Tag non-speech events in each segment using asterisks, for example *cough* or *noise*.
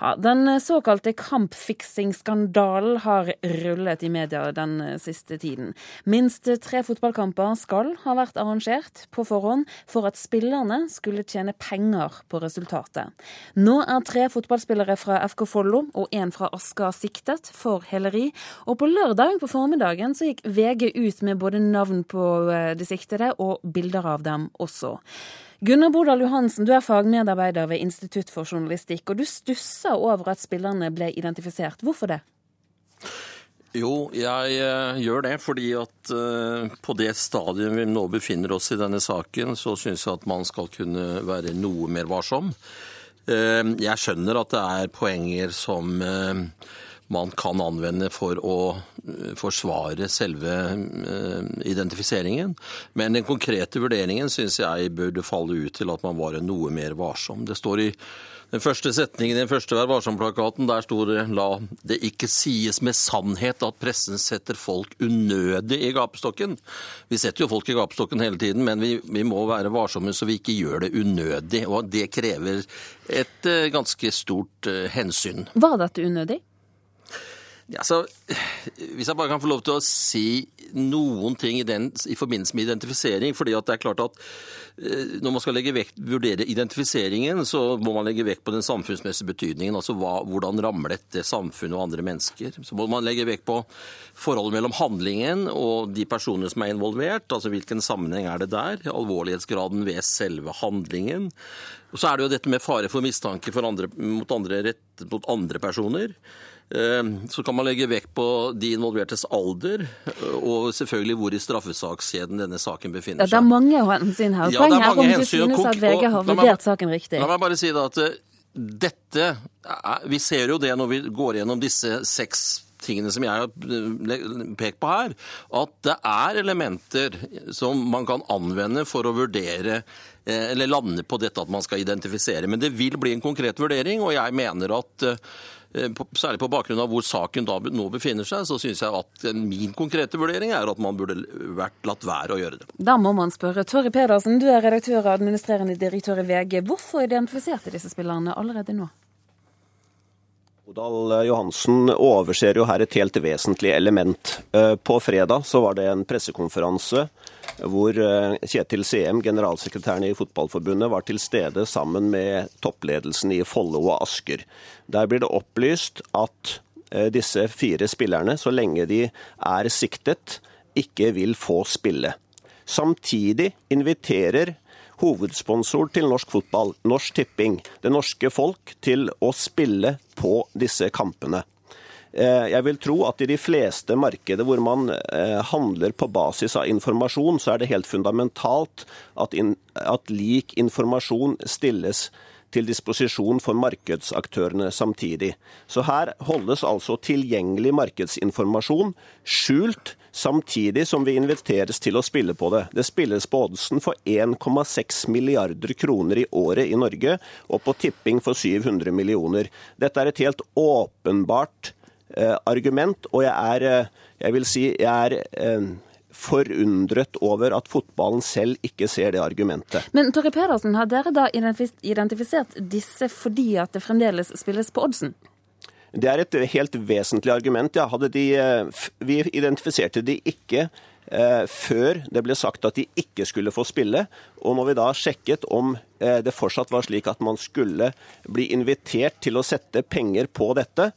Ja, Den såkalte kampfiksingskandalen har rullet i media den siste tiden. Minst tre fotballkamper skal ha vært arrangert på forhånd for at spillerne skulle tjene penger på resultatet. Nå er tre fotballspillere fra FK Follo og én fra Aska siktet for heleri. Og på lørdag på formiddagen så gikk VG ut med både navn på eh, de siktede og bilder av dem også. Gunnar Bordal Johansen, du er fagmedarbeider ved Institutt for journalistikk, og du stusser over at spillerne ble identifisert. Hvorfor det? Jo, jeg uh, gjør det fordi at uh, på det stadiet vi nå befinner oss i denne saken, så syns jeg at man skal kunne være noe mer varsom. Uh, jeg skjønner at det er poenger som man kan anvende for å eh, forsvare selve eh, identifiseringen. Men den konkrete vurderingen syns jeg burde falle ut til at man var noe mer varsom. Det står i den første setningen i den første Vær varsom-plakaten, der sto det la det ikke sies med sannhet at pressen setter folk unødig i gapestokken. Vi setter jo folk i gapestokken hele tiden, men vi, vi må være varsomme så vi ikke gjør det unødig. Og det krever et uh, ganske stort hensyn. Var dette unødig? Ja, hvis jeg bare kan få lov til å si noen ting i, den, i forbindelse med identifisering. fordi det er klart at eh, Når man skal vekt, vurdere identifiseringen, så må man legge vekt på den samfunnsmessige betydningen. altså hva, Hvordan rammer dette samfunnet og andre mennesker? Så må man legge vekt på forholdet mellom handlingen og de personene som er involvert. altså Hvilken sammenheng er det der? Alvorlighetsgraden ved selve handlingen. Og Så er det jo dette med fare for mistanke for andre, mot, andre rett, mot andre personer. Eh, så kan man legge vekt på de involvertes alder, eh, og selvfølgelig hvor i straffesakskjeden denne saken befinner seg. Ja, det er mange hensyn her. Ja, Poenget er om du synes at VG har vurdert saken riktig. La meg bare si det at eh, dette Vi ser jo det når vi går gjennom disse seks tingene som jeg har pekt på her, at det er elementer som man kan anvende for å vurdere eller lande på dette at man skal identifisere. Men det vil bli en konkret vurdering, og jeg mener at Eh, særlig på bakgrunn av hvor saken da nå befinner seg, så syns jeg at min konkrete vurdering er at man burde vært latt være å gjøre det. Da må man spørre. Torre Pedersen, du er redaktør og administrerende direktør i VG. Hvorfor identifiserte disse spillerne allerede nå? Odal Johansen overser jo her et helt vesentlig element. Eh, på fredag så var det en pressekonferanse hvor eh, Kjetil Seem, generalsekretæren i Fotballforbundet, var til stede sammen med toppledelsen i Follo og Asker. Der blir det opplyst at eh, disse fire spillerne, så lenge de er siktet, ikke vil få spille. Samtidig inviterer hovedsponsor til norsk fotball, Norsk Tipping, det norske folk, til å spille på disse kampene. Eh, jeg vil tro at i de fleste markeder hvor man eh, handler på basis av informasjon, så er det helt fundamentalt at, in, at lik informasjon stilles til disposisjon for markedsaktørene samtidig. Så her holdes altså tilgjengelig markedsinformasjon skjult, samtidig som vi inviteres til å spille på det. Det spilles på oddsen for 1,6 milliarder kroner i året i Norge, og på tipping for 700 millioner. Dette er et helt åpenbart Eh, argument, og jeg er, eh, jeg vil si, jeg er eh, forundret over at fotballen selv ikke ser det argumentet. Men Torre Pedersen, har dere da identifisert disse fordi at det fremdeles spilles på oddsen? Det er et helt vesentlig argument. Ja. De, vi identifiserte de ikke eh, før det ble sagt at de ikke skulle få spille. Og når vi da sjekket om eh, det fortsatt var slik at man skulle bli invitert til å sette penger på dette,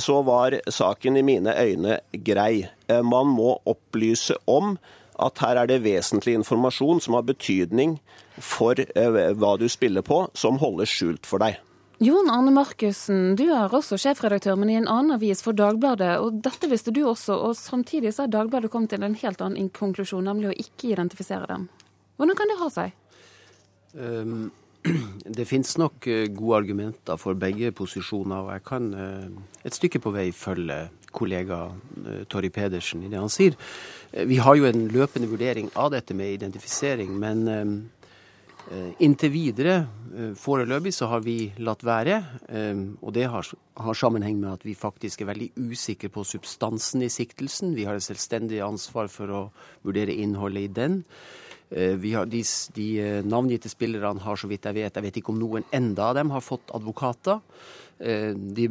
så var saken i mine øyne grei. Eh, man må opplyse om at her er det vesentlig informasjon som har betydning for eh, hva du spiller på, som holdes skjult for deg. Jon Arne Markussen, du er også sjefredaktør, men i en annen avis for Dagbladet. og Dette visste du også, og samtidig så har Dagbladet kommet til en helt annen konklusjon, nemlig å ikke identifisere dem. Hvordan kan det ha seg? Um, *clears throat* det finnes nok eh, gode argumenter for begge posisjoner, og jeg kan eh, et stykke på vei følge kollega eh, Torry Pedersen i det han sier. Vi har jo en løpende vurdering av dette med identifisering, men inntil videre, foreløpig, så har vi latt være. Og det har, har sammenheng med at vi faktisk er veldig usikre på substansen i siktelsen. Vi har et selvstendig ansvar for å vurdere innholdet i den. Eh, har, de, de, eh, navngitte spillerne har, så vidt jeg vet, jeg vet ikke om noen enda av dem har fått advokater. De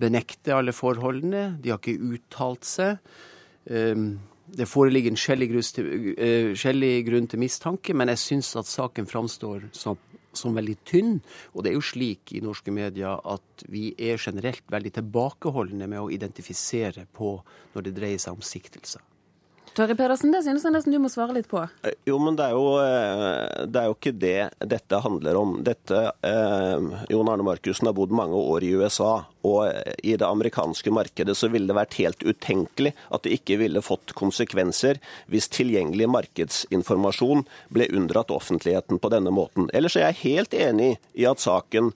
benekter alle forholdene. De har ikke uttalt seg. Det foreligger en skjellig grunn til mistanke, men jeg syns at saken framstår som som veldig tynn. Og det er jo slik i norske medier at vi er generelt veldig tilbakeholdne med å identifisere på når det dreier seg om siktelser. Torry Pedersen, det synes jeg nesten du må svare litt på. Eh, jo, men det er jo, eh, det er jo ikke det dette handler om. Dette, eh, Jon Arne Markussen har bodd mange år i USA. Og i det amerikanske markedet så ville det vært helt utenkelig at det ikke ville fått konsekvenser hvis tilgjengelig markedsinformasjon ble unndratt offentligheten på denne måten. Ellers er jeg helt enig i at saken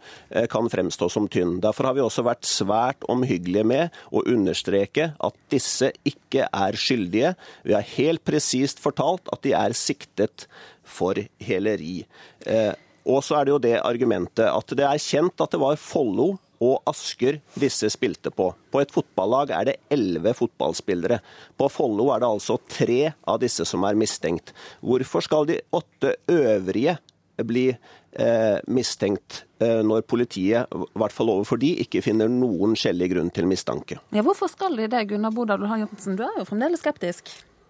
kan fremstå som tynn. Derfor har vi også vært svært omhyggelige med å understreke at disse ikke er skyldige. Vi har helt presist fortalt at de er siktet for heleri. Eh, og så er det jo det argumentet at det er kjent at det var Follo og Asker disse spilte på. På et fotballag er det elleve fotballspillere. På Follo er det altså tre av disse som er mistenkt. Hvorfor skal de åtte øvrige bli eh, mistenkt eh, når politiet, i hvert fall overfor de, ikke finner noen skjellig grunn til mistanke? Ja, hvorfor skal de det, Gunnar Bodal Johansen? Du er jo fremdeles skeptisk?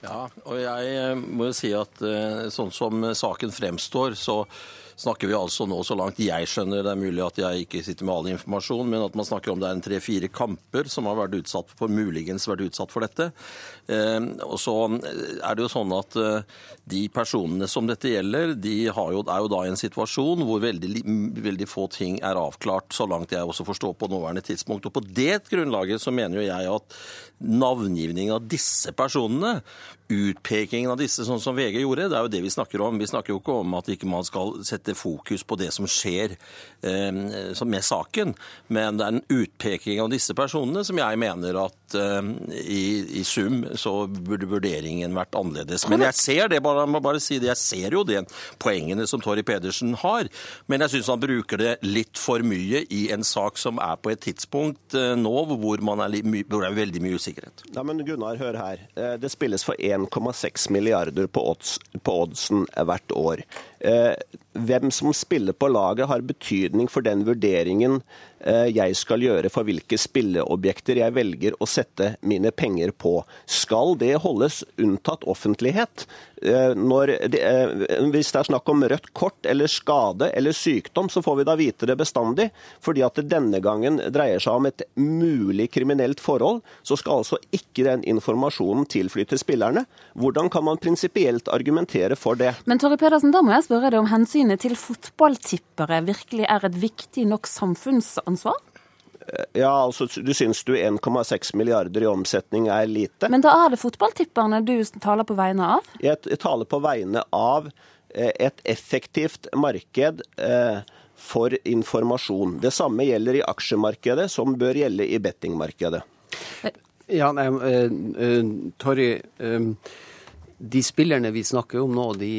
Ja, og jeg eh, må jo si at eh, sånn som saken fremstår, så snakker vi altså nå, så langt jeg skjønner, det er mulig at jeg ikke sitter med all informasjon, men at man snakker om det er en tre-fire kamper som har vært utsatt for, muligens vært utsatt for dette. Eh, og så er det jo sånn at de personene som dette gjelder, de jo, er jo da i en situasjon hvor veldig, veldig, få ting er avklart, så langt jeg også forstår på nåværende tidspunkt. Og på det grunnlaget så mener jo jeg at navngivning av disse personene utpekingen av disse, sånn som VG gjorde, det er jo det vi snakker om. Vi snakker jo ikke om at ikke man skal sette fokus på det som skjer eh, med saken, men det er en utpeking av disse personene som jeg mener at eh, i, i, sum så burde vurderingen vært annerledes. Men jeg ser det, bare, må bare si det, jeg ser jo det poengene som Torry Pedersen har, men jeg syns han bruker det litt for mye i en sak som er på et tidspunkt eh, nå hvor, man er, hvor det er veldig mye usikkerhet. Ja, men Gunnar, hør her. Eh, det spilles for 1 1,6 milliarder på, odds, på oddsen hvert år. Eh, hvem som spiller på laget har betydning for den vurderingen jeg skal gjøre for hvilke spilleobjekter jeg velger å sette mine penger på. Skal det holdes unntatt offentlighet? Eh, det, hvis det er snakk om rødt kort eller skade eller sykdom, så får vi da vite det bestandig. Fordi at det denne gangen dreier seg om et mulig kriminelt forhold, så skal altså ikke den informasjonen tilflyte spillerne. Hvordan kan man prinsipielt argumentere for det? Men Torre Pedersen, da må jeg spørre deg om hensynet til fotballtippere virkelig er et viktig nok samfunnsansvar? Ja, altså Du syns du 1,6 milliarder i omsetning er lite? Men da er det fotballtipperne du taler på vegne av? Jeg, jeg taler på vegne av eh, et effektivt marked eh, for informasjon. Det samme gjelder i aksjemarkedet, som bør gjelde i bettingmarkedet. Ja, nei, uh, Torry. Uh, de spillerne vi snakker om nå, de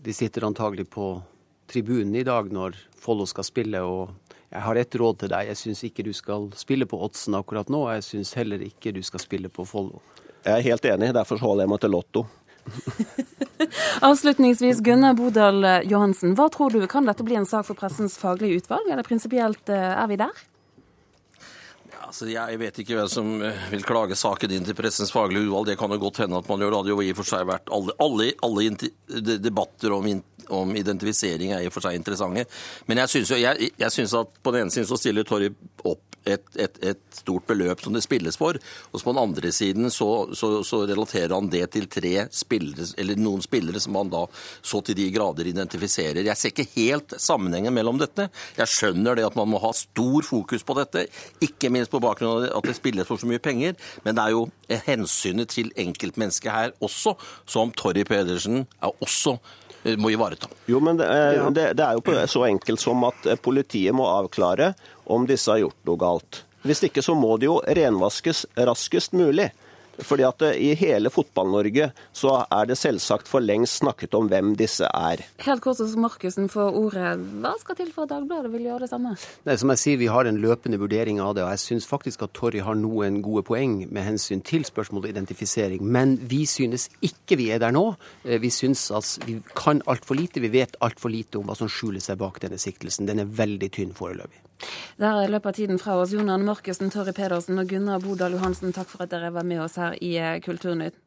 de sitter antagelig på tribunen i dag når Follo skal spille. og jeg har et råd til deg. Jeg syns ikke du skal spille på oddsen akkurat nå. og Jeg syns heller ikke du skal spille på Follo. Jeg er helt enig. Derfor holder jeg meg til Lotto. *laughs* Avslutningsvis, Gunnar Bodal Johansen. Hva tror du, Kan dette bli en sak for pressens faglige utvalg, eller prinsipielt eh, er vi der? Altså, jeg vet ikke hvem som eh, vil klage saken inn til Pressens faglige utvalg. Det kan jo godt hende at man gjør. Det hadde jo i og for seg vært alle, alle, alle debatter om, om, identifisering er i og for seg interessante. Men jeg syns at på den ene siden så stiller Torry opp et, et, et, stort beløp som det spilles for. Og på den andre siden så, så, så, relaterer han det til tre spillere, eller noen spillere som han da så til de grader identifiserer. Jeg ser ikke helt sammenhengen mellom dette. Jeg skjønner det at man må ha stor fokus på dette, ikke minst på bakgrunn av at det spilles for så mye penger, men det er jo hensynet til enkeltmennesket her også, som Torry Pedersen er også må ivareta. Jo, men det, det, det er jo så enkelt som at eh, politiet må avklare om disse har gjort noe galt. Hvis ikke så må det jo renvaskes raskest mulig. Fordi at eh, I hele Fotball-Norge så er det selvsagt for lengst snakket om hvem disse er. Helt kort hos Markussen for ordet. Hva skal til for at Dagbladet vil gjøre det samme? Nei, som jeg sier, Vi har en løpende vurdering av det. og Jeg syns faktisk at Torry har noen gode poeng med hensyn til spørsmålet identifisering. Men vi synes ikke vi er der nå. Eh, vi synes at vi kan altfor lite. Vi vet altfor lite om hva som skjuler seg bak denne siktelsen. Den er veldig tynn foreløpig. Der løper tiden fra oss. Jonan Markussen, Torry Pedersen og Gunnar Bodal Johansen, takk for at dere var med oss her i Kulturnytt.